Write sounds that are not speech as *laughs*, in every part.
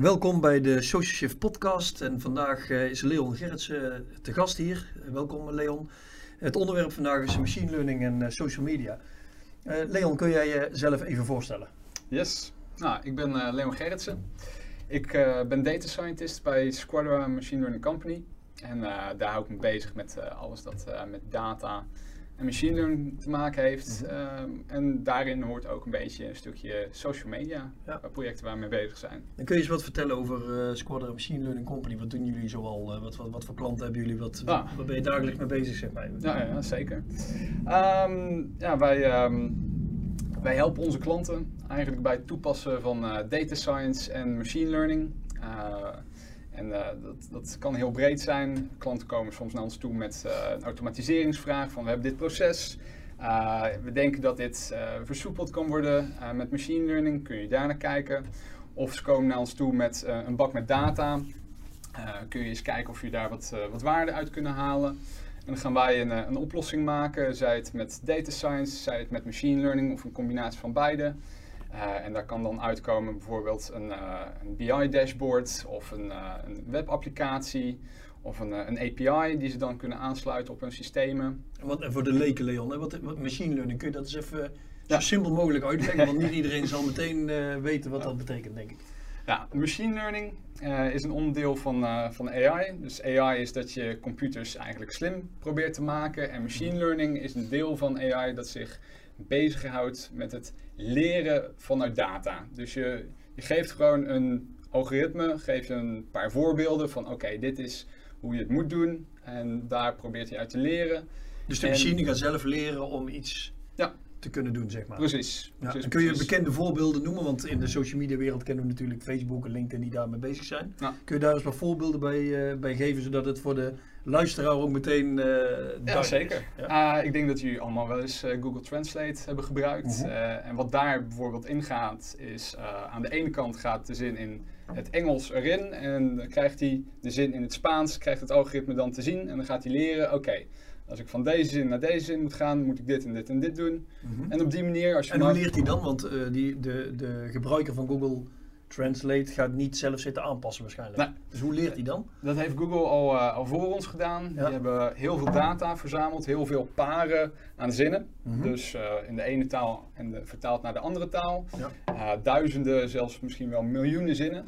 Welkom bij de Social Shift podcast en vandaag eh, is Leon Gerritsen eh, te gast hier. Eh, welkom Leon. Het onderwerp vandaag is machine learning en social media. Leon, kun jij jezelf even voorstellen? Yes. Nou, ik ben Leon Gerritsen. Ik ben data scientist bij Squadra Machine Learning Company. En daar hou ik me bezig met alles dat met data en machine learning te maken heeft. Mhm. Ehm, en daarin hoort ook een beetje een stukje social media, Ja. projecten waar we mee bezig zijn. Dan kun je eens wat vertellen over eh Squadra Machine Learning Company. Wat doen jullie zoal? Eh, wat, wat, wat voor klanten hebben jullie? Wat. Waar ben je dagelijks mee bezig, zeg maar? Ja, ja zeker. Ehm, ja, wij, ehm, wij helpen onze klanten eigenlijk bij het toepassen van eh, data science en machine learning. En eh, dat, dat kan heel breed zijn. Klanten komen soms naar ons toe met eh, een automatiseringsvraag van we hebben dit proces. Eh, we denken dat dit versoepeld kan worden met machine learning. Kun je daar naar kijken? Of ze komen naar ons toe met een bak met data. Kun je eens kijken of je daar wat, wat waarde uit kunnen halen. En dan gaan wij een, een oplossing maken, zij het met data science, zij het met machine learning of een combinatie van beide. Eh, en daar kan dan uitkomen bijvoorbeeld een, eh, een BI-dashboard of een, eh, een webapplicatie of een, een API die ze dan kunnen aansluiten op hun systemen. En Wat, en voor de leken, Leon, hè? Wat, wat machine learning, kun je dat eens even Ja. zo simpel mogelijk uitleggen? Want niet *laughs* iedereen zal meteen weten wat dat betekent, denk ik. Ja, machine learning is een onderdeel van, van AI. Dus AI is dat je computers eigenlijk slim probeert te maken. En machine learning is een deel van AI dat zich bezighoudt met het leren vanuit data. Dus je, je geeft gewoon een algoritme, geeft je een paar voorbeelden van oké, dit is hoe je het moet doen. En daar probeert hij uit te leren. Dus de En- machine gaat zelf leren om iets Ja. Te kunnen doen, zeg maar. Precies. Ja, precies, en kun je precies. bekende voorbeelden noemen? Want in de social media wereld kennen we natuurlijk Facebook en LinkedIn die daarmee bezig zijn. Ja. Kun je daar eens wat voorbeelden bij, eh, bij geven, zodat het voor de luisteraar ook meteen eh Ja, zeker. Ja. Ah, ik denk dat jullie allemaal wel eens eh, Google Translate hebben gebruikt. Mhm. En wat daar bijvoorbeeld in gaat, is aan de ene kant gaat de zin in het Engels erin. En dan krijgt hij de zin in het Spaans, krijgt het algoritme dan te zien. En dan gaat hij leren, oké, als ik van deze zin naar deze zin moet gaan, moet ik dit en dit en dit doen. Mhm. En op die manier, als je En hoe leert hij dan? Want eh, die, de, de gebruiker van Google Translate gaat niet zelf zitten aanpassen waarschijnlijk. Nee. Dus hoe leert hij dan? Dat heeft Google al, eh, al voor ons gedaan. Ja. Die hebben heel veel data verzameld, heel veel paren aan zinnen. Mhm. Dus eh, in de ene taal en de, vertaald naar de andere taal. Ja. Duizenden, zelfs misschien wel miljoenen zinnen.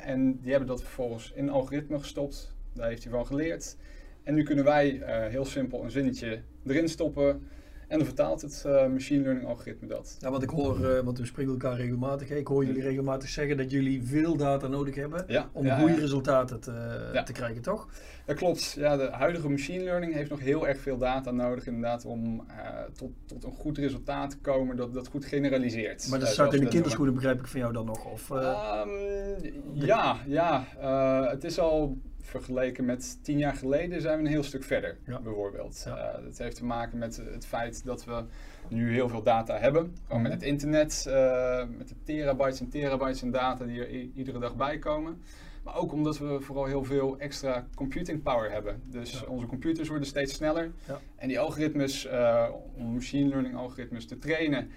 En die hebben dat vervolgens in een algoritme gestopt. Daar heeft hij van geleerd. En nu kunnen wij eh, heel simpel een zinnetje erin stoppen. En dan vertaalt het eh, machine learning algoritme dat. Ja, want ik hoor, eh, want we spreken elkaar regelmatig. hè. Ik hoor jullie regelmatig zeggen dat jullie veel data nodig hebben Ja, om ja, goede ja. resultaten te, te krijgen, toch? Dat klopt. Ja, de huidige machine learning heeft nog heel erg veel data nodig inderdaad om tot, tot een goed resultaat te komen dat, dat goed generaliseert. Maar dat staat in de kinderschoenen, begrijp ik van jou dan nog? Of, eh, Ehm, ja, ja. Het is al vergeleken met tien jaar geleden zijn we een heel stuk verder, Ja. bijvoorbeeld. Ja. Eh, dat heeft te maken met het feit dat we nu heel veel data hebben. Gewoon met Mhm. het internet, eh, met de terabytes en terabytes aan data die er iedere dag bij komen. Maar ook omdat we vooral heel veel extra computing power hebben. Dus Ja. onze computers worden steeds sneller. En die algoritmes, eh, om machine learning algoritmes te trainen,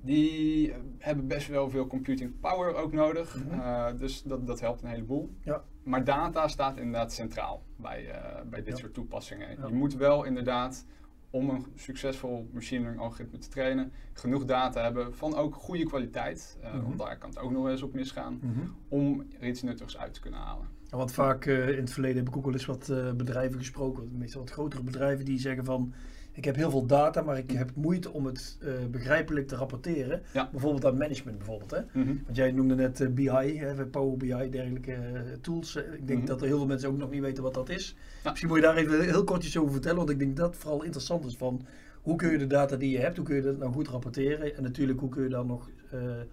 die hebben best wel veel computing power ook nodig. Mhm. Eh, dus dat, dat helpt een heleboel. Ja. Maar data staat inderdaad centraal bij, eh, bij dit Ja. soort toepassingen. Ja. Je moet wel inderdaad, om een succesvol machine learning algoritme te trainen, genoeg data hebben van ook goede kwaliteit. Eh, Mhm. Want daar kan het ook nog eens op misgaan. mhm. Om er iets nuttigs uit te kunnen halen. Ja, Want vaak in het verleden heb ik ook wel eens wat bedrijven gesproken, meestal wat grotere bedrijven, die zeggen van ik heb heel veel data, maar ik heb moeite om het eh, begrijpelijk te rapporteren. Ja. Bijvoorbeeld aan management bijvoorbeeld. Hè? Mhm. Want jij noemde net eh, BI, hè, Power BI, dergelijke eh, tools. Ik denk Mhm. dat er heel veel mensen ook nog niet weten wat dat is. Ja. Misschien moet je daar even heel kort iets over vertellen, want ik denk dat vooral interessant is van hoe kun je de data die je hebt, hoe kun je dat nou goed rapporteren en natuurlijk hoe kun je dat nog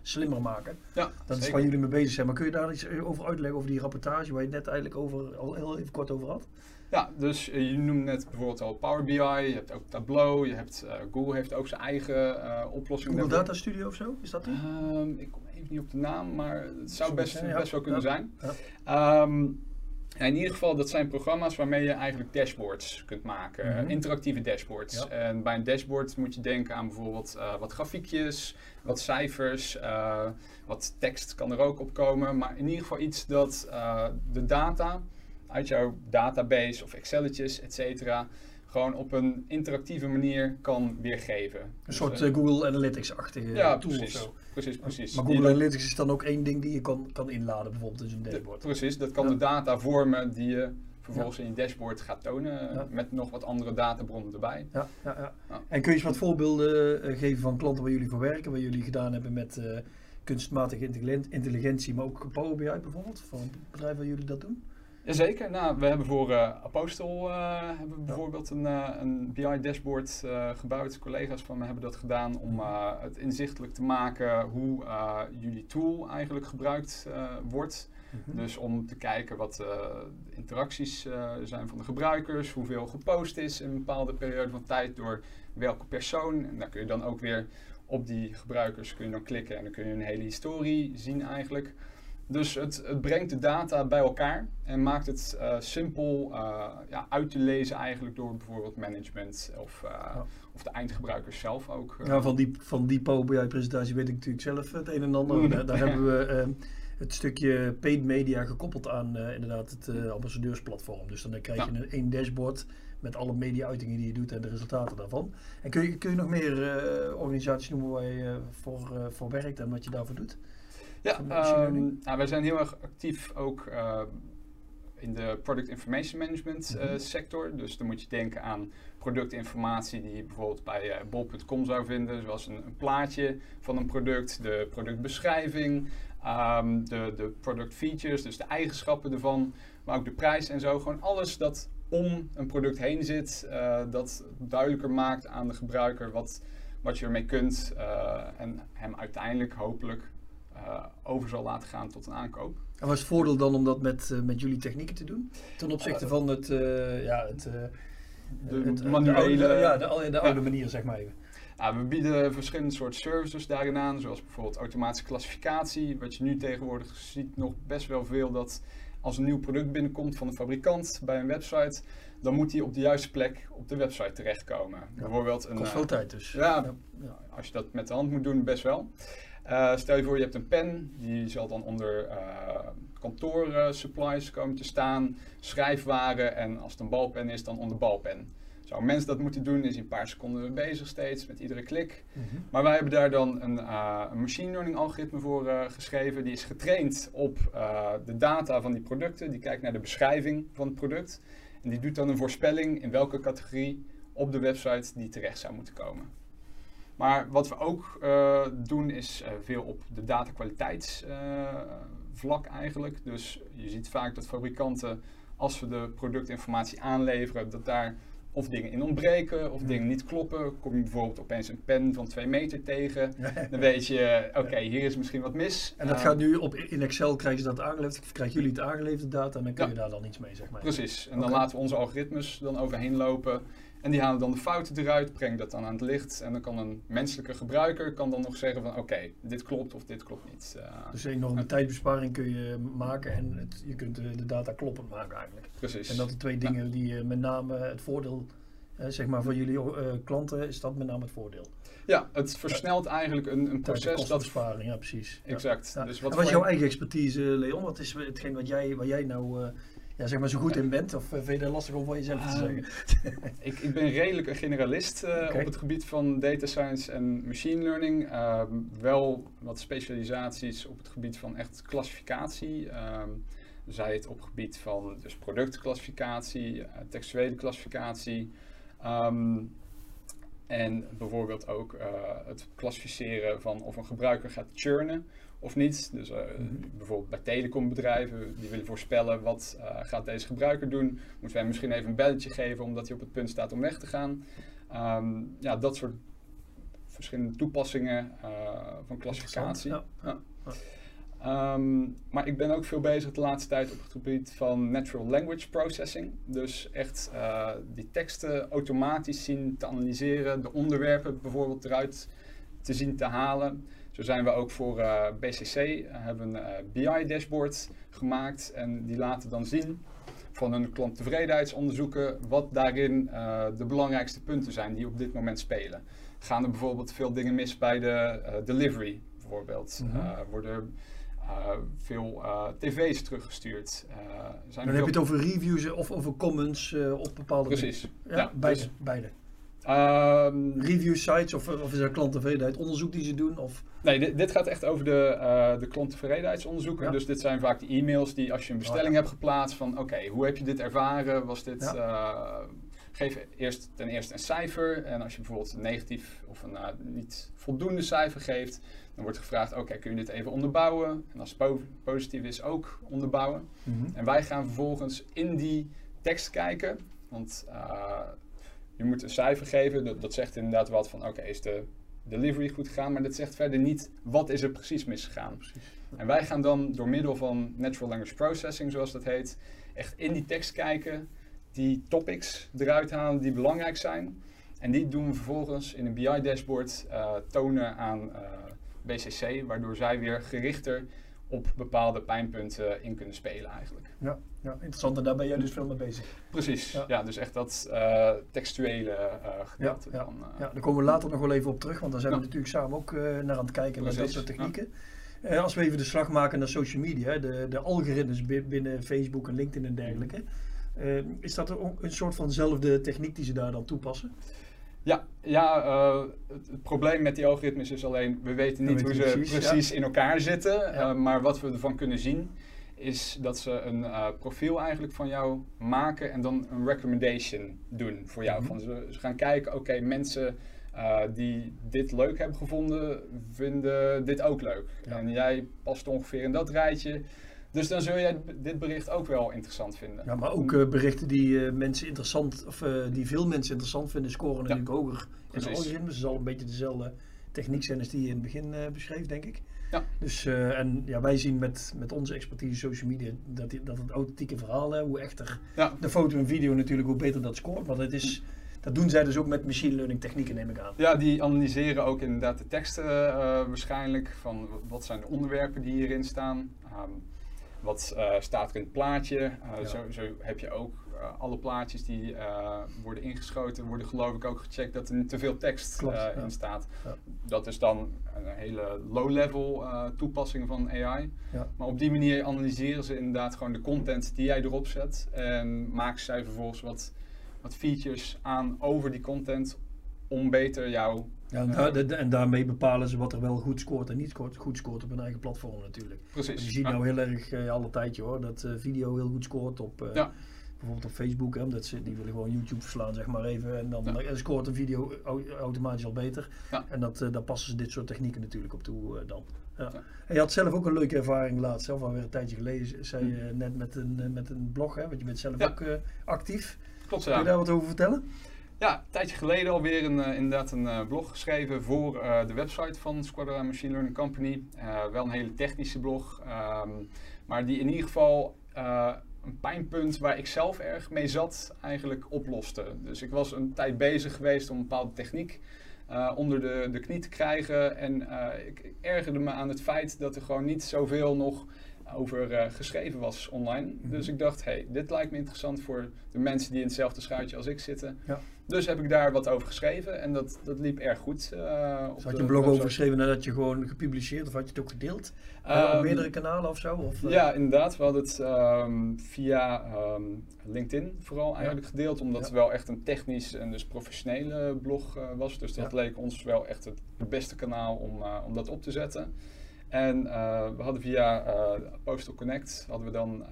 slimmer maken. Ja, Dat is waar jullie mee bezig zijn. Maar kun je daar iets over uitleggen over die rapportage waar je het net eigenlijk over, al heel even kort over had? Ja, dus eh, je noemde net bijvoorbeeld al Power BI, je hebt ook Tableau, je hebt, eh, Google heeft ook zijn eigen eh, oplossing. Google daarvoor. Data Studio of zo? Is dat die? Ehm, ik kom even niet op de naam, maar het zou best? Ja. best wel kunnen Ja. zijn. Ja. Ehm, in ieder geval, dat zijn programma's waarmee je eigenlijk dashboards kunt maken. Mhm. Interactieve dashboards. En bij een dashboard moet je denken aan bijvoorbeeld wat grafiekjes, wat cijfers, wat tekst kan er ook op komen. Maar in ieder geval iets dat de data uit jouw database of Excelletjes, et cetera, gewoon op een interactieve manier kan weergeven. Een Dus, soort eh, eh, Google Analytics-achtige ja, tool precies. of zo. Precies, precies. Maar Google Analytics is dan ook één ding die je kan, kan inladen, bijvoorbeeld in zo'n de- dashboard. precies, dat kan Ja. de data vormen die je vervolgens in je dashboard gaat tonen, Ja. met nog wat andere databronnen erbij. Ja, ja, ja. En kun je eens wat voorbeelden eh, geven van klanten waar jullie voor werken, waar jullie gedaan hebben met kunstmatige intelligen- intelligentie, maar ook Power BI bijvoorbeeld, van bedrijf waar jullie dat doen? Jazeker, nou, we hebben voor eh, Apostel eh, hebben we bijvoorbeeld een, eh, een BI-dashboard gebouwd. Collega's van me hebben dat gedaan om het inzichtelijk te maken hoe jullie tool eigenlijk gebruikt wordt. Mhm. Dus om te kijken wat de interacties zijn van de gebruikers, hoeveel gepost is in een bepaalde periode van tijd door welke persoon. En daar kun je dan ook weer op die gebruikers kun je dan klikken en dan kun je een hele historie zien eigenlijk. Dus het, het brengt de data bij elkaar en maakt het eh, simpel eh, ja, uit te lezen eigenlijk door bijvoorbeeld management of, eh, Ja. of de eindgebruikers zelf ook. Ja, van die, van die Power BI presentatie weet ik natuurlijk zelf het een en ander. Mm. Daar, *laughs* hebben we ehm, het stukje paid media gekoppeld aan inderdaad het ambassadeursplatform. Dus dan krijg je een één dashboard met alle media-uitingen die je doet en de resultaten daarvan. En kun je, kun je nog meer organisaties noemen waar je voor, voor werkt en wat je daarvoor doet? Ja, ehm, learning? nou, wij zijn heel erg actief ook eh, in de product information management eh, Mhm. sector. Dus dan moet je denken aan productinformatie die je bijvoorbeeld bij eh, bol.com zou vinden, zoals een, een plaatje van een product, de productbeschrijving, ehm, de, de product features, dus de eigenschappen ervan, maar ook de prijs en zo. Gewoon alles dat om een product heen zit, eh, dat duidelijker maakt aan de gebruiker wat, wat je ermee kunt eh, en hem uiteindelijk hopelijk eh, over zal laten gaan tot een aankoop. En wat is het voordeel dan om dat met, eh, met jullie technieken te doen? Ten opzichte Eh, van het, eh, ja, het, eh, De het, eh, manuele- oude, ja, de, oude- de oude Ja. manier, zeg maar even. Ja, we bieden verschillende soorten services daarin aan, zoals bijvoorbeeld automatische klassificatie. Wat je nu tegenwoordig ziet nog best wel veel dat als een nieuw product binnenkomt van een fabrikant bij een website, dan moet die op de juiste plek op de website terechtkomen. Bijvoorbeeld een, Kost eh, veel tijd dus. Ja, ja. als je dat met de hand moet doen, best wel. Eh, stel je voor, je hebt een pen, die zal dan onder uh, kantoor-supplies komen te staan, schrijfwaren en als het een balpen is, dan onder balpen. Zou een mens dat moeten doen, is hij een paar seconden bezig steeds met iedere klik. Mhm. Maar wij hebben daar dan een, eh, een machine learning algoritme voor eh, geschreven. Die is getraind op eh, de data van die producten. Die kijkt naar de beschrijving van het product. En die doet dan een voorspelling in welke categorie op de website die terecht zou moeten komen. Maar wat we ook eh, doen is eh, veel op de datakwaliteitsvlak eigenlijk. Dus je ziet vaak dat fabrikanten, als ze de productinformatie aanleveren, dat daar of dingen in ontbreken of Hmm. dingen niet kloppen. Kom je bijvoorbeeld opeens een pen van 2 meter tegen, *laughs* dan weet je, oké, hier is misschien wat mis. En dat Eh, gaat nu op, in Excel krijgen ze dat aangeleverd, krijgen jullie het aangeleverde data en dan kun Ja. je daar dan iets mee, zeg maar. Precies, en dan laten we onze algoritmes dan overheen lopen. En die halen dan de fouten eruit, brengen dat dan aan het licht. En dan kan een menselijke gebruiker kan dan nog zeggen van oké, dit klopt of dit klopt niet. Eh, Dus een enorme tijdbesparing kun je maken en het, je kunt de, de data kloppend maken eigenlijk. precies. En dat de twee dingen die eh, met name het voordeel, eh, zeg maar voor jullie klanten, is dat met name het voordeel. Ja, het versnelt eigenlijk een, een proces dat... ja precies. Exact. Ja. Dus En wat wat is jouw eigen expertise, Leon? Wat is hetgeen wat jij, waar jij nou ja, zeg maar zo goed in bent? Of eh, vind je dat lastig om van jezelf te Ah, zeggen? *laughs* Ik, ik ben redelijk een generalist eh, op het gebied van data science en machine learning. Ehm, wel wat specialisaties op het gebied van echt klassificatie. Ehm, zij het op het gebied van dus productclassificatie, eh, textuele klassificatie. Ehm, en bijvoorbeeld ook het klassificeren van of een gebruiker gaat churnen of niet. Dus eh, Mhm. bijvoorbeeld bij telecombedrijven, die willen voorspellen wat eh, gaat deze gebruiker doen. Moeten wij misschien even een belletje geven omdat hij op het punt staat om weg te gaan. Ehm, ja, dat soort verschillende toepassingen eh, van klassificatie. Ja. Ehm, maar ik ben ook veel bezig de laatste tijd op het gebied van natural language processing. Dus echt die teksten automatisch zien te analyseren, de onderwerpen bijvoorbeeld eruit te zien te halen. Zo zijn we ook voor eh, BCC, eh, hebben een BI-dashboard gemaakt en die laten dan zien van hun klanttevredenheidsonderzoeken wat daarin eh, de belangrijkste punten zijn die op dit moment spelen. Gaan er bijvoorbeeld veel dingen mis bij de eh, delivery bijvoorbeeld? Mhm. Eh, worden eh, veel eh, tv's teruggestuurd? Eh, zijn Dan heb je het over reviews of over comments eh, op bepaalde Precies. Ja, Ja, beide. dus- beide. Ehm, Review sites of, of is dat klanttevredenheid onderzoek die ze doen? Of, Nee, dit, dit gaat echt over de, eh de klanttevredenheidsonderzoeken. Ja. Dus dit zijn vaak de e-mails die als je een bestelling Oh, ja. hebt geplaatst van oké, hoe heb je dit ervaren? Was dit, Ja. eh, geef eerst ten eerste een cijfer en als je bijvoorbeeld een negatief of een eh, niet voldoende cijfer geeft, dan wordt gevraagd oké, kun je dit even onderbouwen? En als het po- positief is ook onderbouwen. En wij gaan vervolgens in die tekst kijken, want je moet een cijfer geven. Dat, dat zegt inderdaad wat van, oké, is de delivery goed gegaan? Maar dat zegt verder niet, wat is er precies misgegaan? En wij gaan dan door middel van Natural Language Processing, zoals dat heet, echt in die tekst kijken, die topics eruit halen die belangrijk zijn. En die doen we vervolgens in een BI-dashboard eh, tonen aan eh, BCC, waardoor zij weer gerichter op bepaalde pijnpunten in kunnen spelen eigenlijk. ja, ja, interessant. En daar ben jij dus veel mee bezig. Precies, Ja. ja, dus echt dat eh, textuele eh gedeelte. ja, van, eh, Ja, daar komen we later nog wel even op terug, want daar zijn we Ja. natuurlijk samen ook naar aan het kijken, naar dat soort technieken. Als we even de slag maken naar social media, de, de algoritmes bi- binnen Facebook en LinkedIn en dergelijke. eh, is dat een, een soort vanzelfde techniek die ze daar dan toepassen? Ja, ja eh, het, het probleem met die algoritmes is alleen, we weten We niet weten hoe ze precies, precies, in elkaar zitten. Ja. eh, maar wat we ervan kunnen zien, is dat ze een eh, profiel eigenlijk van jou maken en dan een recommendation doen voor jou. Mhm. Van ze, ze gaan kijken, oké, mensen die dit leuk hebben gevonden, vinden dit ook leuk. Ja. En jij past ongeveer in dat rijtje. Dus dan zul jij dit bericht ook wel interessant vinden. Ja, maar ook eh, berichten die eh, mensen interessant, of eh, die veel mensen interessant vinden, scoren natuurlijk hoger in de algoritmes. Het zal een beetje dezelfde techniek zijn als die je in het begin beschreef, denk ik. Ja. Dus, en ja, wij zien met, met onze expertise social media dat, die- dat het authentieke verhaal, hè, hoe echter Ja. de foto en video natuurlijk, hoe beter dat scoort. Want het is, dat doen zij dus ook met machine learning technieken, neem ik aan. Ja, die analyseren ook inderdaad de teksten waarschijnlijk. Van wat zijn de onderwerpen die hierin staan. Ehm, wat eh, staat er in het plaatje. Eh, Ja. zo, zo heb je ook eh, alle plaatjes die worden ingeschoten. Worden geloof ik ook gecheckt dat er te veel tekst Klopt, ja. in staat. Ja. Dat is dan een hele low-level toepassing van AI. Ja. Maar op die manier analyseren ze inderdaad gewoon de content die jij erop zet. En maken zij vervolgens wat, wat features aan over die content om beter jouw Ja, en, Ja. daar- de- de- en daarmee bepalen ze wat er wel goed scoort en niet scoort, goed scoort op hun eigen platform natuurlijk. Precies. Je ziet Ja. nou heel erg eh, alle tijdje hoor, dat eh, video heel goed scoort op eh, Ja. bijvoorbeeld op Facebook. Hè, omdat ze, die willen gewoon YouTube verslaan zeg maar even en dan Ja. en scoort een video au- automatisch al beter. Ja. En dat, eh, daar passen ze dit soort technieken natuurlijk op toe eh, dan. Ja. Ja. En je had zelf ook een leuke ervaring laatst, zelf alweer een tijdje geleden, zei Hm. je net met een, eh, met een blog, hè, want je bent zelf Ja. ook eh, actief. Klopt, Kun je ja. daar wat over vertellen? Ja, een tijdje geleden alweer een, eh, inderdaad een eh, blog geschreven voor eh, de website van Squadra Machine Learning Company. Wel een hele technische blog, ehm, maar die in ieder geval een pijnpunt waar ik zelf erg mee zat eigenlijk oploste. Dus ik was een tijd bezig geweest om een bepaalde techniek onder de, de knie te krijgen. En ik, ik ergerde me aan het feit dat er gewoon niet zoveel nog over geschreven was online. Mhm. Dus ik dacht, hey, dit lijkt me interessant voor de mensen die in hetzelfde schuitje als ik zitten. Ja. Dus heb ik daar wat over geschreven en dat, dat liep erg goed. op Dus had je een blog over geschreven nadat je gewoon gepubliceerd of had je het ook gedeeld? Eh, Ehm, op meerdere kanalen of zo? Of, eh, Ja, inderdaad. We hadden het ehm, via ehm, LinkedIn vooral eigenlijk gedeeld, omdat Ja. het wel echt een technisch en dus professionele blog was. Dus dat Ja. leek ons wel echt het beste kanaal om, om dat op te zetten. En we hadden via eh, Postal Connect hadden we dan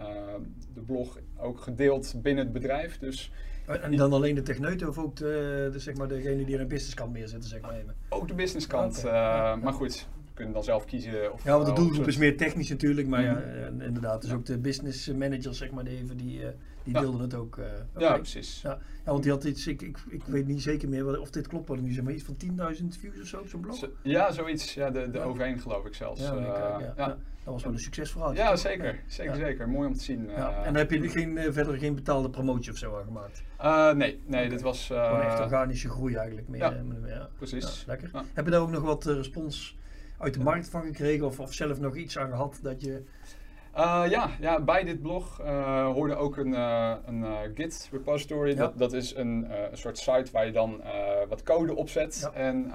de blog ook gedeeld binnen het bedrijf. Dus En dan alleen de techneuten of ook de, de, zeg maar degene die er een businesskant meer zitten, zeg maar even? ook de businesskant. Eh, ja. Maar goed, kunnen dan zelf kiezen. Of, Ja, want de eh, doelgroep is meer technisch natuurlijk, maar ja, Mhm. en inderdaad, dus ook de business managers, zeg maar, die, even, die, eh, die Ja. deelden het ook. eh, Ja, precies. Ja. ja, want die had iets, ik, ik, ik weet niet zeker meer wat- of dit klopt, wat ik nu zeg, maar iets van 10.000 views of zo op zo'n blog. Zo- Ja, zoiets. Ja, de, de overheen geloof ik zelfs. Ja, Eh, ik, ja, dat was wel een succesverhaal. Ja, zeker. Zeker, Ja. zeker. Mooi om te zien. Ja. eh. En heb je geen, eh, verder geen betaalde promotie of zo aan gemaakt? Eh, nee, nee, dit was... eh, Gewoon echt organische groei eigenlijk. Meer, ja. eh, meer, ja. Precies. Lekker. Heb je daar ook nog wat eh, respons uit de markt van gekregen of, of zelf nog iets aan gehad dat je... Uh, ja, ja, bij dit blog uh, hoorde ook een, uh, een Git repository. Ja. Dat, dat is een, een soort site waar je dan wat code opzet. Ja. En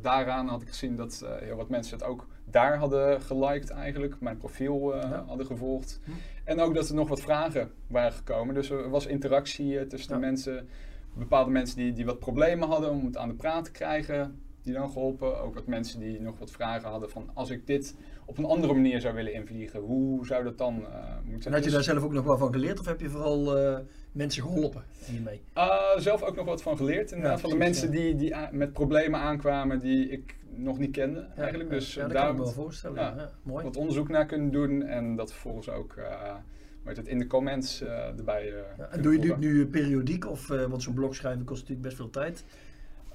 daaraan had ik gezien dat heel wat mensen het ook daar hadden geliked eigenlijk. Mijn profiel ja. hadden gevolgd. Hm. En ook dat er nog wat vragen waren gekomen. Dus er was interactie tussen de mensen. Bepaalde mensen die, die wat problemen hadden om het aan de praat te krijgen. Die dan geholpen. Ook wat mensen die nog wat vragen hadden van als ik dit op een andere manier zou willen invliegen, hoe zou dat dan uh, moeten En had je daar zelf ook nog wel van geleerd of heb je vooral uh, mensen geholpen hiermee? Uh, zelf ook nog wat van geleerd. Inderdaad, ja, van de mensen die, die met problemen aankwamen die ik nog niet kende ja, eigenlijk. Dus ja, dat daar kan ik me wel voorstellen. Ja, mooi. Wat onderzoek naar kunnen doen en dat vervolgens ook het in de comments erbij. en doe je dit nu periodiek of want zo'n blog schrijven kost natuurlijk best veel tijd?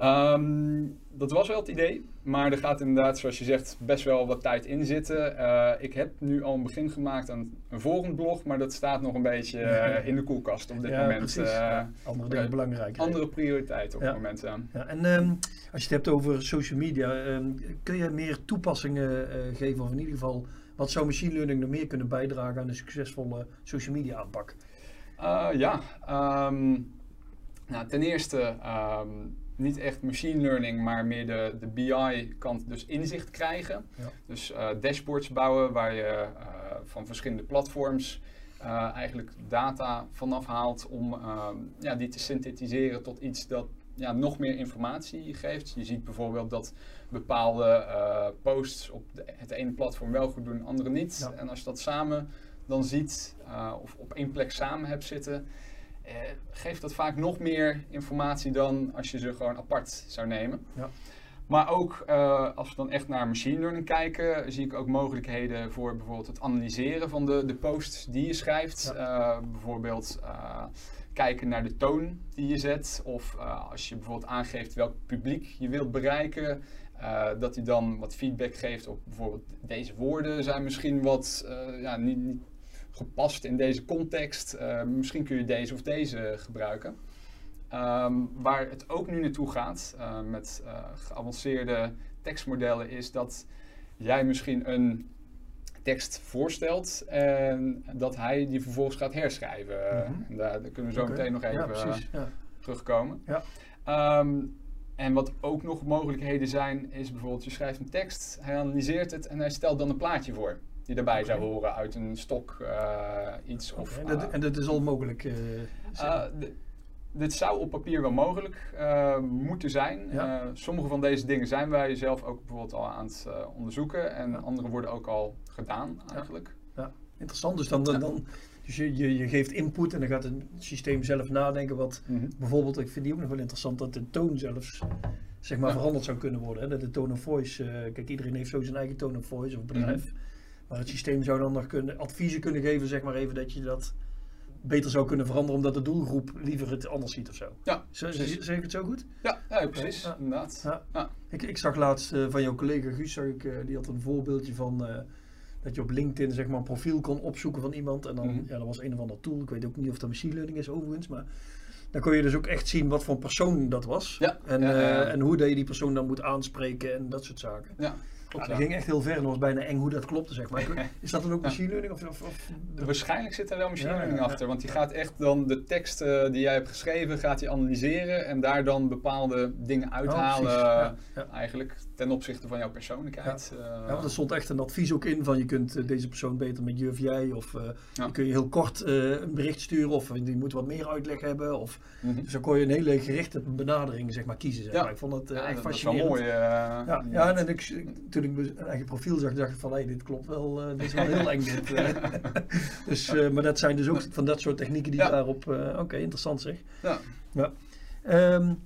Um, dat was wel het idee, maar er gaat inderdaad, zoals je zegt, best wel wat tijd in zitten. Uh, ik heb nu al een begin gemaakt aan een volgend blog, maar dat staat nog een beetje *laughs* uh, in de koelkast op dit ja, moment. Uh, andere dingen belangrijk. Andere prioriteiten op ja. het moment. Ja. ja en um, als je het hebt over social media, um, kun je meer toepassingen geven, of in ieder geval wat zou machine learning nog meer kunnen bijdragen aan een succesvolle social media aanpak? ja, nou, ten eerste niet echt machine learning, maar meer de, de BI-kant, dus inzicht krijgen. Ja. Dus uh, dashboards bouwen waar je uh, van verschillende platforms uh, eigenlijk data vanaf haalt om ehm, ja, die te synthetiseren tot iets dat ja, nog meer informatie geeft. Je ziet bijvoorbeeld dat bepaalde posts op de, het ene platform wel goed doen, andere niet. Ja. En als je dat samen dan ziet of op één plek samen hebt zitten, eh, geeft dat vaak nog meer informatie dan als je ze gewoon apart zou nemen. Ja. Maar ook uh, als we dan echt naar machine learning kijken, zie ik ook mogelijkheden voor bijvoorbeeld het analyseren van de, de posts die je schrijft. Ja. Uh, bijvoorbeeld uh, kijken naar de toon die je zet. Of als je bijvoorbeeld aangeeft welk publiek je wilt bereiken, dat hij dan wat feedback geeft op bijvoorbeeld deze woorden zijn misschien wat ja, niet, niet gepast in deze context. Uh, misschien kun je deze of deze gebruiken. Um, waar het ook nu naartoe gaat uh, met uh, geavanceerde tekstmodellen is dat jij misschien een tekst voorstelt en dat hij die vervolgens gaat herschrijven. Mm -hmm. en daar, daar, kunnen we zo okay. meteen nog even ja, precies, ja. terugkomen. Ja. Um, en wat ook nog mogelijkheden zijn, is bijvoorbeeld je schrijft een tekst, hij analyseert het en hij stelt dan een plaatje voor die daarbij okay. zou horen uit een stok uh, iets. Okay. Of, en, dat, uh, en, dat, is al mogelijk? Uh, dit zou op papier wel mogelijk moeten zijn. Ja. sommige van deze dingen zijn wij zelf ook bijvoorbeeld al aan het onderzoeken. En ja. andere worden ook al gedaan eigenlijk. Ja, ja. interessant. Dus dan, dan, dan dus je, je, je, geeft input en dan gaat het systeem zelf nadenken. Wat mm -hmm. bijvoorbeeld, ik vind die ook nog wel interessant, dat de toon zelfs zeg maar veranderd zou kunnen worden. Hè? Dat de tone of voice, kijk iedereen heeft zo zijn eigen tone of voice of bedrijf. Mm -hmm. Maar het systeem zou dan nog kunnen, adviezen kunnen geven, zeg maar even, dat je dat beter zou kunnen veranderen omdat de doelgroep liever het anders ziet of zo. Ja, zeg, zeg ik het zo goed? Ja, ja precies, ja. inderdaad. Ja. Ja. Ik, ik zag laatst uh, van jouw collega Guus, zag ik, uh, die had een voorbeeldje van uh, dat je op LinkedIn zeg maar een profiel kon opzoeken van iemand en dan, mm -hmm. ja, dat was een of andere tool, ik weet ook niet of dat machine learning is overigens, maar dan kon je dus ook echt zien wat voor persoon dat was ja. en, en hoe dat je die persoon dan moet aanspreken en dat soort zaken. Ja. Klopt, dat ging echt heel ver en was bijna eng hoe dat klopte, zeg maar. *laughs* Is dat dan ook machine learning? Of, of, of? Waarschijnlijk zit er wel machine learning achter, want die gaat echt dan de tekst uh, die jij hebt geschreven, gaat hij analyseren en daar dan bepaalde dingen uithalen, oh, eigenlijk ten opzichte van jouw persoonlijkheid. Ja, uh, want er stond echt een advies ook in van je kunt uh, deze persoon beter met je of jij, of je kun je heel kort een bericht sturen, of die moet wat meer uitleg hebben. Of, mm -hmm. Dus dan kon je een hele gerichte benadering zeg maar, kiezen. Zeg maar. Ik vond dat echt fascinerend. Dat is wel mooi. ja, ja, en ik, toen ik mijn eigen profiel zag, dacht ik van hé, hey, dit klopt wel, uh, dit is wel heel eng dit. Uh. *laughs* dus, uh, maar dat zijn dus ook van dat soort technieken die ja. daarop, oké, okay, interessant zeg. Ja. Ja. Um,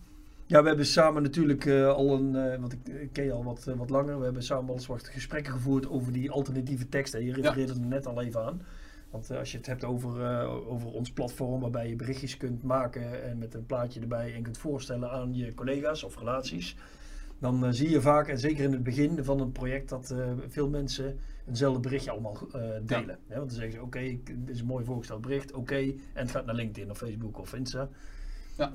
ja, we hebben samen natuurlijk al een, want ik, ik ken je al wat, wat langer, we hebben samen al eens wat gesprekken gevoerd over die alternatieve teksten. Je refereerde er net al even aan. Want als je het hebt over, over ons platform waarbij je berichtjes kunt maken en met een plaatje erbij en kunt voorstellen aan je collega's of relaties dan uh, zie je vaak, en zeker in het begin van een project, dat uh, veel mensen eenzelfde berichtje allemaal uh, delen. Ja. want dan zeggen ze, oké, okay, dit is een mooi voorgesteld bericht, oké, okay, en het gaat naar LinkedIn of Facebook of Insta. Ja.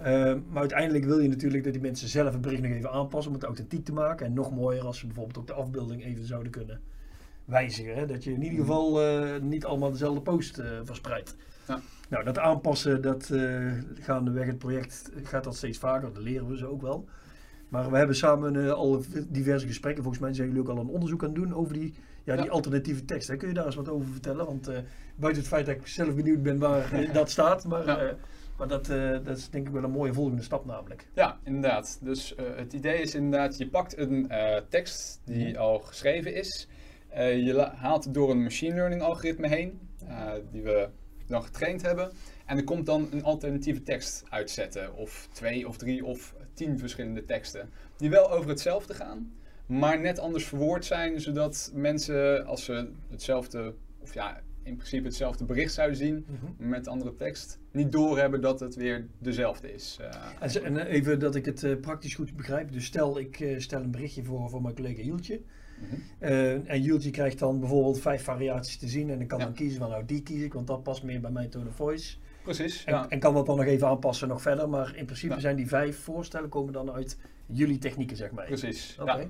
maar uiteindelijk wil je natuurlijk dat die mensen zelf het bericht nog even aanpassen om het authentiek te maken. En nog mooier als ze bijvoorbeeld ook de afbeelding even zouden kunnen wijzigen. Hè? Dat je in ieder Mhm. geval eh, niet allemaal dezelfde post eh, verspreidt. Ja. Nou, dat aanpassen, dat gaandeweg het project gaat dat steeds vaker. Dat leren we ze ook wel. Maar we hebben samen uh, al diverse gesprekken. Volgens mij zijn jullie ook al een onderzoek aan het doen over die, ja, die Ja. alternatieve tekst. Hè? Kun je daar eens wat over vertellen? Want uh, buiten het feit dat ik zelf benieuwd ben waar dat staat. Maar, Ja. maar dat, dat is denk ik wel een mooie volgende stap namelijk. Ja, inderdaad. Dus het idee is inderdaad, je pakt een tekst die al geschreven is. Je haalt het door een machine learning algoritme heen, die we dan getraind hebben. En er komt dan een alternatieve tekst uitzetten. Of twee of drie of tien verschillende teksten. Die wel over hetzelfde gaan, maar net anders verwoord zijn. Zodat mensen, als ze hetzelfde, of ja, in principe hetzelfde bericht zouden zien, Mhm. met andere tekst, niet doorhebben dat het weer dezelfde is. Uh, En, eh, even dat ik het eh, praktisch goed begrijp. Dus stel, ik eh, stel een berichtje voor, voor mijn collega Hieltje. mhm. Eh, en Jultje krijgt dan bijvoorbeeld vijf variaties te zien. En ik kan Ja. dan kiezen van nou die kies ik, want dat past meer bij mijn tone of voice. Precies, En, ja. en kan dat dan nog even aanpassen nog verder. Maar in principe Ja. zijn die vijf voorstellen komen dan uit jullie technieken, zeg maar. Precies. Oké.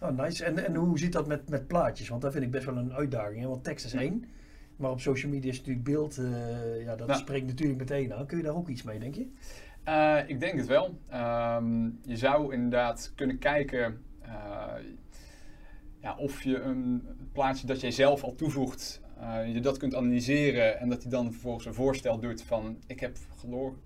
Oh, nice. En, en hoe zit dat met, met plaatjes? Want dat vind ik best wel een uitdaging. Hè? Want tekst is één. Maar op social media is natuurlijk beeld, eh, ja, dat spreekt natuurlijk meteen aan. Kun je daar ook iets mee, denk je? Eh, ik denk het wel. Ehm, je zou inderdaad kunnen kijken eh, ja, of je een plaatje dat jij zelf al toevoegt, je dat kunt analyseren en dat hij dan vervolgens een voorstel doet van ik heb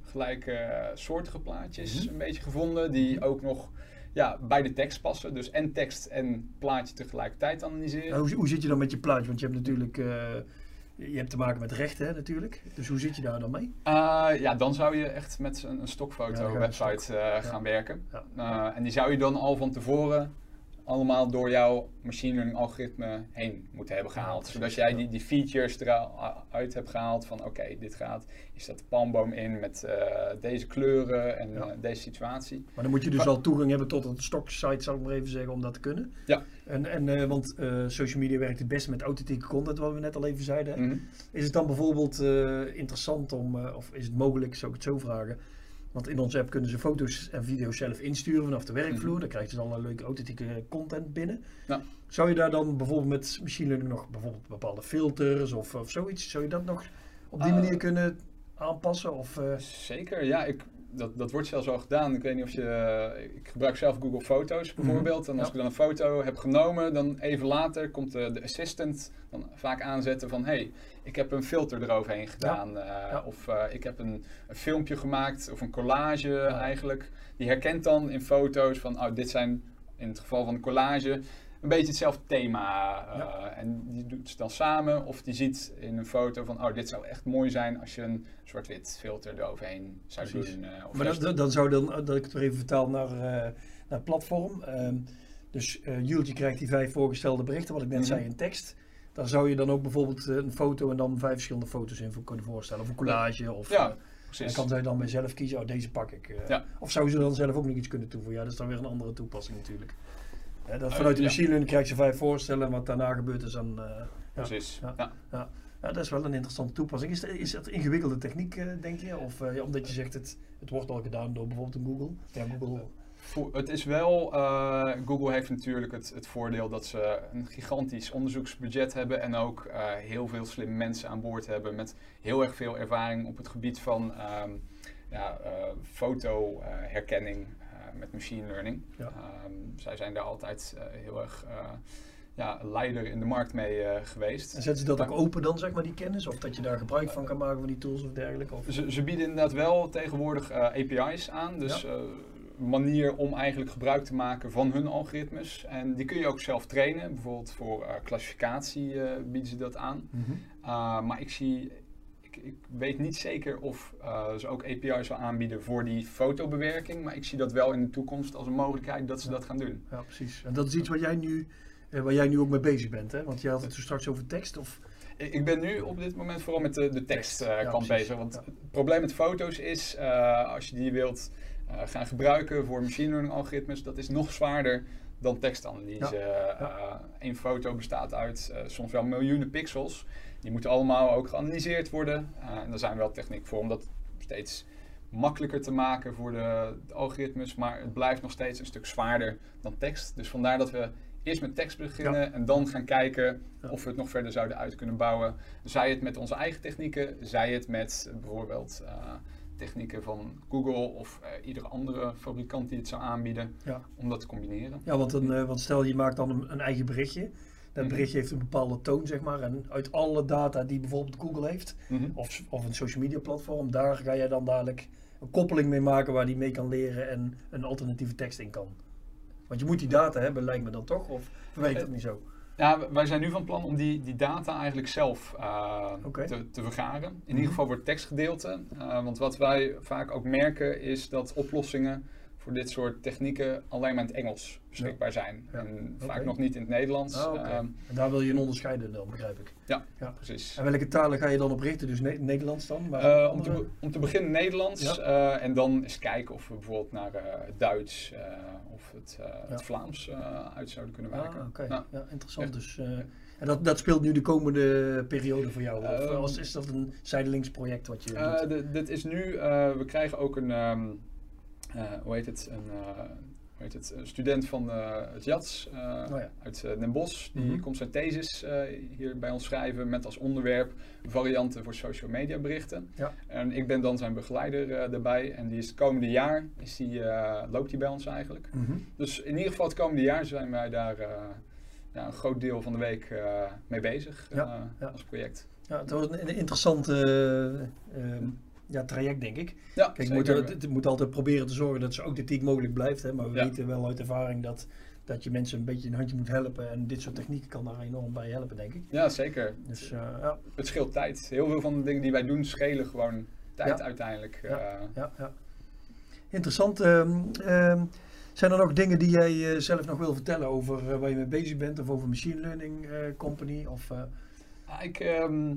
gelijke eh, soortige plaatjes Mhm. een beetje gevonden die ook nog ja, bij de tekst passen. Dus en tekst en plaatje tegelijkertijd analyseren. Nou, hoe, hoe zit je dan met je plaatje? Want je hebt natuurlijk eh, je hebt te maken met rechten, natuurlijk. Dus hoe zit je daar dan mee? Uh, ja, dan zou je echt met een, een Ja, stokfoto dan ga je website stok. uh, gaan werken. Ja. Uh, en die zou je dan al van tevoren allemaal door jouw machine learning algoritme heen moeten hebben gehaald. Zodat jij die, die features eruit hebt gehaald van oké, dit gaat, hier staat de palmboom in met uh, deze kleuren en Ja. uh, deze situatie. Maar dan moet je dus al toegang hebben tot een stocksite, zal ik maar even zeggen, om dat te kunnen. Ja. En, en eh, want eh, social media werkt het beste met authentieke content, wat we net al even zeiden. Mhm. Is het dan bijvoorbeeld eh, interessant om, eh, of is het mogelijk, zou ik het zo vragen, want in onze app kunnen ze foto's en video's zelf insturen vanaf de werkvloer. Mhm. Dan krijg je dus al leuke authentieke content binnen. Ja. Zou je daar dan bijvoorbeeld met machine learning nog bijvoorbeeld bepaalde filters of, of zoiets, zou je dat nog op die Eh, manier kunnen aanpassen? Of, eh, Zeker, ja. Ik, dat, dat wordt zelfs al gedaan. Ik weet niet of je... eh, Ik gebruik zelf Google Foto's bijvoorbeeld. En als Ja. ik dan een foto heb genomen, dan even later komt de, de assistant dan vaak aanzetten van... hey, ik heb een filter eroverheen gedaan. eh, Ja. Of eh, ik heb een, een filmpje gemaakt, of een collage eigenlijk. Die herkent dan in foto's van... Oh, dit zijn, in het geval van een collage... Een beetje hetzelfde thema. eh, Ja. En die doet ze dan samen. Of die ziet in een foto van... Oh, dit zou echt mooi zijn als je een zwart-wit filter eroverheen zou Precies. doen. eh, of Maar dan zou dan, dat ik het weer even vertaal naar, eh, naar het platform. Ehm, dus eh Jultje krijgt die vijf voorgestelde berichten, wat ik net Mhm. zei in tekst. Daar zou je dan ook bijvoorbeeld eh, een foto en dan vijf verschillende foto's in voor kunnen voorstellen. Of een collage. Of, Ja, eh, en precies. kan zij dan bij zelf kiezen, oh deze pak ik. eh. Ja. Of zou ze dan zelf ook nog iets kunnen toevoegen? Ja, dat is dan weer een andere toepassing natuurlijk. Dat Eh, vanuit de machine learning krijgt ze vijf voorstellen en wat daarna gebeurt is dan... eh. Precies. Ja. Ja. Ja, dat is wel een interessante toepassing. Is, dat- is dat ingewikkelde techniek, eh, denk je? Of ja, omdat je zegt, het, het wordt al gedaan door bijvoorbeeld Google? Ja, Google. Het is wel, Google heeft natuurlijk het, het voordeel dat ze een gigantisch onderzoeksbudget hebben en ook heel veel slimme mensen aan boord hebben met heel erg veel ervaring op het gebied van ehm, ja, fotoherkenning met machine learning. Ja. Ehm, zij zijn daar altijd eh, heel erg eh, ja, leider in de markt mee eh, geweest. En zetten ze dat ook open dan, zeg maar, die kennis? Of dat je daar gebruik van kan maken van die tools of dergelijke? Of? Ze, ze bieden inderdaad wel tegenwoordig API's aan. Dus Ja. manier om eigenlijk gebruik te maken van hun algoritmes. En die kun je ook zelf trainen. Bijvoorbeeld voor klassificatie bieden ze dat aan. Mhm. Uh, maar ik zie. Ik, ik weet niet zeker of uh, ze ook API's zal aanbieden voor die fotobewerking. Maar ik zie dat wel in de toekomst als een mogelijkheid dat ze Ja. dat gaan doen. Ja, precies. En dat is iets waar jij nu, eh, waar jij nu ook mee bezig bent, hè? Want je had het zo straks over tekst. Of, Ik, ik ben nu op dit moment vooral met de, de Tekst, tekstkant ja, kant precies. bezig. Want Ja. het probleem met foto's is, als je die wilt gaan gebruiken voor machine learning algoritmes, dat is nog zwaarder dan tekstanalyse. Ja. Eén foto bestaat uit uh, soms wel miljoenen pixels. Die moeten allemaal ook geanalyseerd worden. Uh, en daar zijn wel technieken voor om dat steeds makkelijker te maken voor de, de, algoritmes. Maar het blijft nog steeds een stuk zwaarder dan tekst. Dus vandaar dat we eerst met tekst beginnen en dan gaan kijken Ja. of we het nog verder zouden uit kunnen bouwen. Zij het met onze eigen technieken, zij het met eh, bijvoorbeeld eh, technieken van Google of eh, iedere andere fabrikant die het zou aanbieden, Ja. om dat te combineren. Ja, want, een, eh, want stel je maakt dan een, een eigen berichtje. Dat Mhm. berichtje heeft een bepaalde toon, zeg maar. En uit alle data die bijvoorbeeld Google heeft, Mhm. of, of een social media platform, daar ga jij dan dadelijk een koppeling mee maken waar die mee kan leren en een alternatieve tekst in kan. Want je moet die data hebben, lijkt me dan toch? Of werkt dat niet zo? Ja, wij zijn nu van plan om die, die data eigenlijk zelf eh, te, te vergaren. In Mhm. ieder geval voor het tekstgedeelte. Eh, want wat wij vaak ook merken is dat oplossingen voor dit soort technieken alleen maar in het Engels beschikbaar zijn. Ja. En vaak nog niet in het Nederlands. Ah. Ehm, En daar wil je een onderscheiden dan, begrijp ik. ja, Ja. precies. En welke talen ga je dan op richten? Dus Ne- Nederlands dan? Maar Eh, om, te, om te beginnen Nederlands Ja. eh, en dan eens kijken of we bijvoorbeeld naar het Duits of het, het. Vlaams uit zouden kunnen werken. Ah, oké. Ja. Ja, interessant. Dus, en dat, dat speelt nu de komende periode voor jou? Of Ehm, als, is dat een zijdelingsproject project wat je doet? dit is nu, we krijgen ook een, ehm, eh, hoe heet het, een, eh, hoe heet het, een student van eh, het JATS eh, Oh ja. uit eh, Den Bosch. Die Mhm. komt zijn thesis eh, hier bij ons schrijven met als onderwerp varianten voor social media berichten. Ja. En ik ben dan zijn begeleider eh, daarbij en die is het komende jaar, is die, eh, loopt die bij ons eigenlijk. Mhm. Dus in ieder geval het komende jaar zijn wij daar eh, ja, een groot deel van de week eh, mee bezig Ja, eh, als project. Ja, het wordt een, een interessant eh, ehm, ja, traject, denk ik. Ja, Kijk, moet, het, moet altijd proberen te zorgen dat zo authentiek mogelijk blijft. Hè? Maar we Ja. weten wel uit ervaring dat, dat je mensen een beetje een handje moet helpen. En dit soort technieken kan daar enorm bij helpen, denk ik. Ja, zeker. Dus eh, ja, Het scheelt tijd. Heel veel van de dingen die wij doen schelen gewoon tijd Ja. uiteindelijk. Ja. Eh, ja, ja. Interessant. ehm, ehm, zijn er nog dingen die jij eh, zelf nog wil vertellen over waar je mee bezig bent? Of over Machine Learning Company? Of, ah, ik, ehm,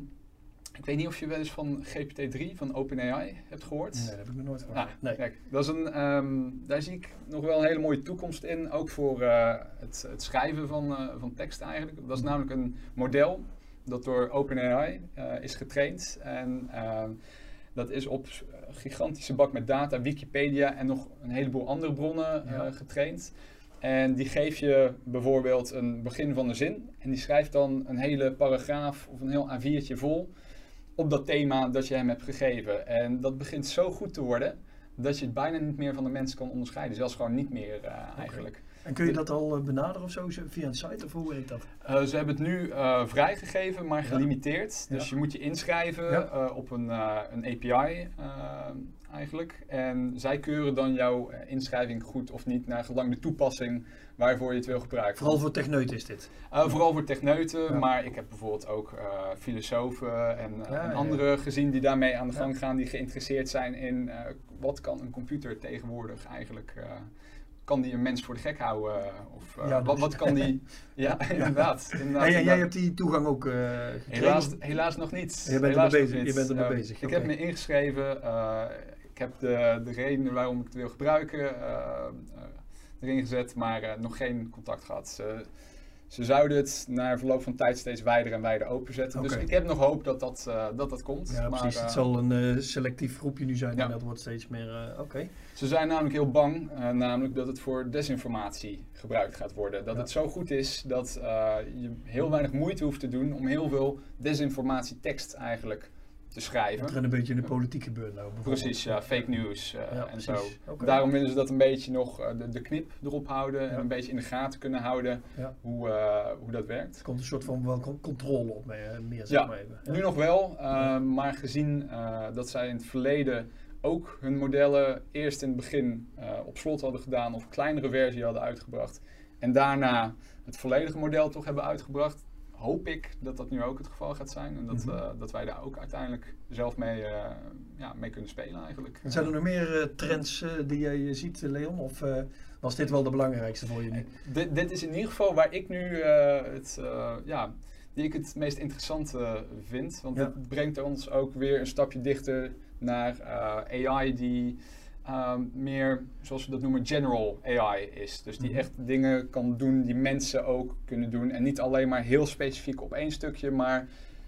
ik weet niet of je wel eens van GPT-3 van OpenAI hebt gehoord. nee, dat heb ik nog nooit Ah, gehoord. nee. Kijk, dat is een, ehm, daar zie ik nog wel een hele mooie toekomst in. Ook voor eh, het, het schrijven van, eh, van tekst eigenlijk. Dat is namelijk een model dat door OpenAI eh, is getraind. En ehm, dat is op een gigantische bak met data, Wikipedia en nog een heleboel andere bronnen Ja. getraind. En die geef je bijvoorbeeld een begin van de zin. En die schrijft dan een hele paragraaf of een heel A4'tje vol op dat thema dat je hem hebt gegeven. En dat begint zo goed te worden dat je het bijna niet meer van de mensen kan onderscheiden. Zelfs gewoon niet meer eh, eigenlijk. En kun je dat al eh, benaderen of zo via een site? Of hoe werkt dat? Eh, ze hebben het nu vrijgegeven, maar Ja. gelimiteerd. Dus Ja. je moet je inschrijven Ja. op een, een API eigenlijk. En zij keuren dan jouw eh, inschrijving goed of niet, naar gelang de toepassing waarvoor je het wil gebruiken. Vooral voor techneuten is dit. Eh, vooral voor techneuten, Ja. maar ik heb bijvoorbeeld ook eh, filosofen en, Ja, en ja, anderen gezien die daarmee aan de gang gaan, die geïnteresseerd zijn in wat kan een computer tegenwoordig eigenlijk. kan die een mens voor de gek houden? Of Ja, wat, wat kan die... *laughs* Ja, inderdaad. inderdaad, En, en jij hebt die toegang ook gekregen? Helaas, helaas nog niet. Je bent Helaas nog bezig, je bent ermee Eh, bezig, Ik heb me ingeschreven. Ik heb de, de reden waarom ik het wil gebruiken eh, eh, erin gezet, maar eh, nog geen contact gehad. Ze, ze zouden het na verloop van tijd steeds wijder en wijder openzetten. Dus ik heb nog hoop dat dat, dat, dat komt. Ja, maar, precies. het zal een selectief groepje nu zijn Ja. en dat wordt steeds meer... Oké. Ze zijn namelijk heel bang, namelijk dat het voor desinformatie gebruikt gaat worden. Dat Ja. het zo goed is dat je heel weinig moeite hoeft te doen om heel veel desinformatietekst eigenlijk te schrijven. Wat er een beetje in de politiek gebeurt nou. Precies, ja, fake news eh, Ja, en zo. Daarom willen ze dat een beetje nog eh, de, de knip erop houden en een beetje in de gaten kunnen houden Ja. hoe, eh, hoe dat werkt. Er komt een soort van wel con- controle op mee, meer zeg Ja, maar even. Ja. Nu nog wel, maar gezien dat zij in het verleden ook hun modellen eerst in het begin op slot hadden gedaan of kleinere versie hadden uitgebracht en daarna het volledige model toch hebben uitgebracht, hoop ik dat dat nu ook het geval gaat zijn en dat, Mhm. eh, dat wij daar ook uiteindelijk zelf mee, eh, ja, mee kunnen spelen eigenlijk. En Zijn er nog meer eh, trends die jij ziet, Leon? Of was dit wel de belangrijkste voor je nu? Dit, dit is in ieder geval waar ik nu het, ja, die ik het meest interessant eh, vind. Want Ja. het brengt ons ook weer een stapje dichter naar AI die ehm, meer, zoals we dat noemen, general AI is. Dus die Mhm. echt dingen kan doen die mensen ook kunnen doen. En niet alleen maar heel specifiek op één stukje, maar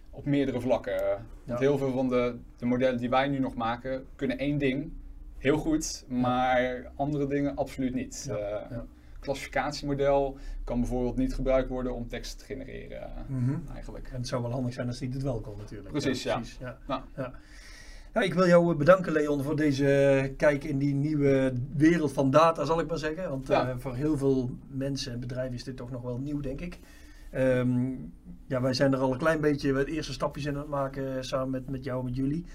op meerdere vlakken. Want heel veel van de, de modellen die wij nu nog maken, kunnen één ding heel goed, maar andere dingen absoluut niet. Ja, Eh, ja. klassificatiemodel kan bijvoorbeeld niet gebruikt worden om tekst te genereren Mhm. eigenlijk. En het zou wel handig zijn als die het wel kon natuurlijk. Precies, ja. ja. Nou. Ja. Ik wil jou bedanken, Leon, voor deze kijk in die nieuwe wereld van data, zal ik maar zeggen. Want Ja. eh, voor heel veel mensen en bedrijven is dit toch nog wel nieuw, denk ik. Ehm, ja, wij zijn er al een klein beetje de eerste stapjes in aan het maken eh, samen met, met jou, met jullie.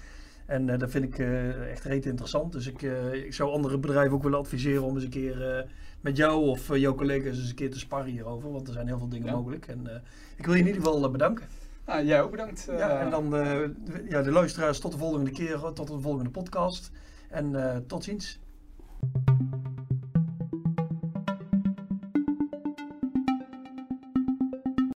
En eh, dat vind ik eh, echt reet interessant. Dus ik, eh, ik zou andere bedrijven ook willen adviseren om eens een keer eh, met jou of eh, jouw collega's eens een keer te sparren hierover. Want er zijn heel veel dingen Ja. mogelijk. En eh, ik wil je in ieder geval eh, bedanken. Nou, jij ook bedankt. eh, Ja, en dan eh, ja, de luisteraars tot de volgende keer, tot de volgende podcast. En eh, tot ziens.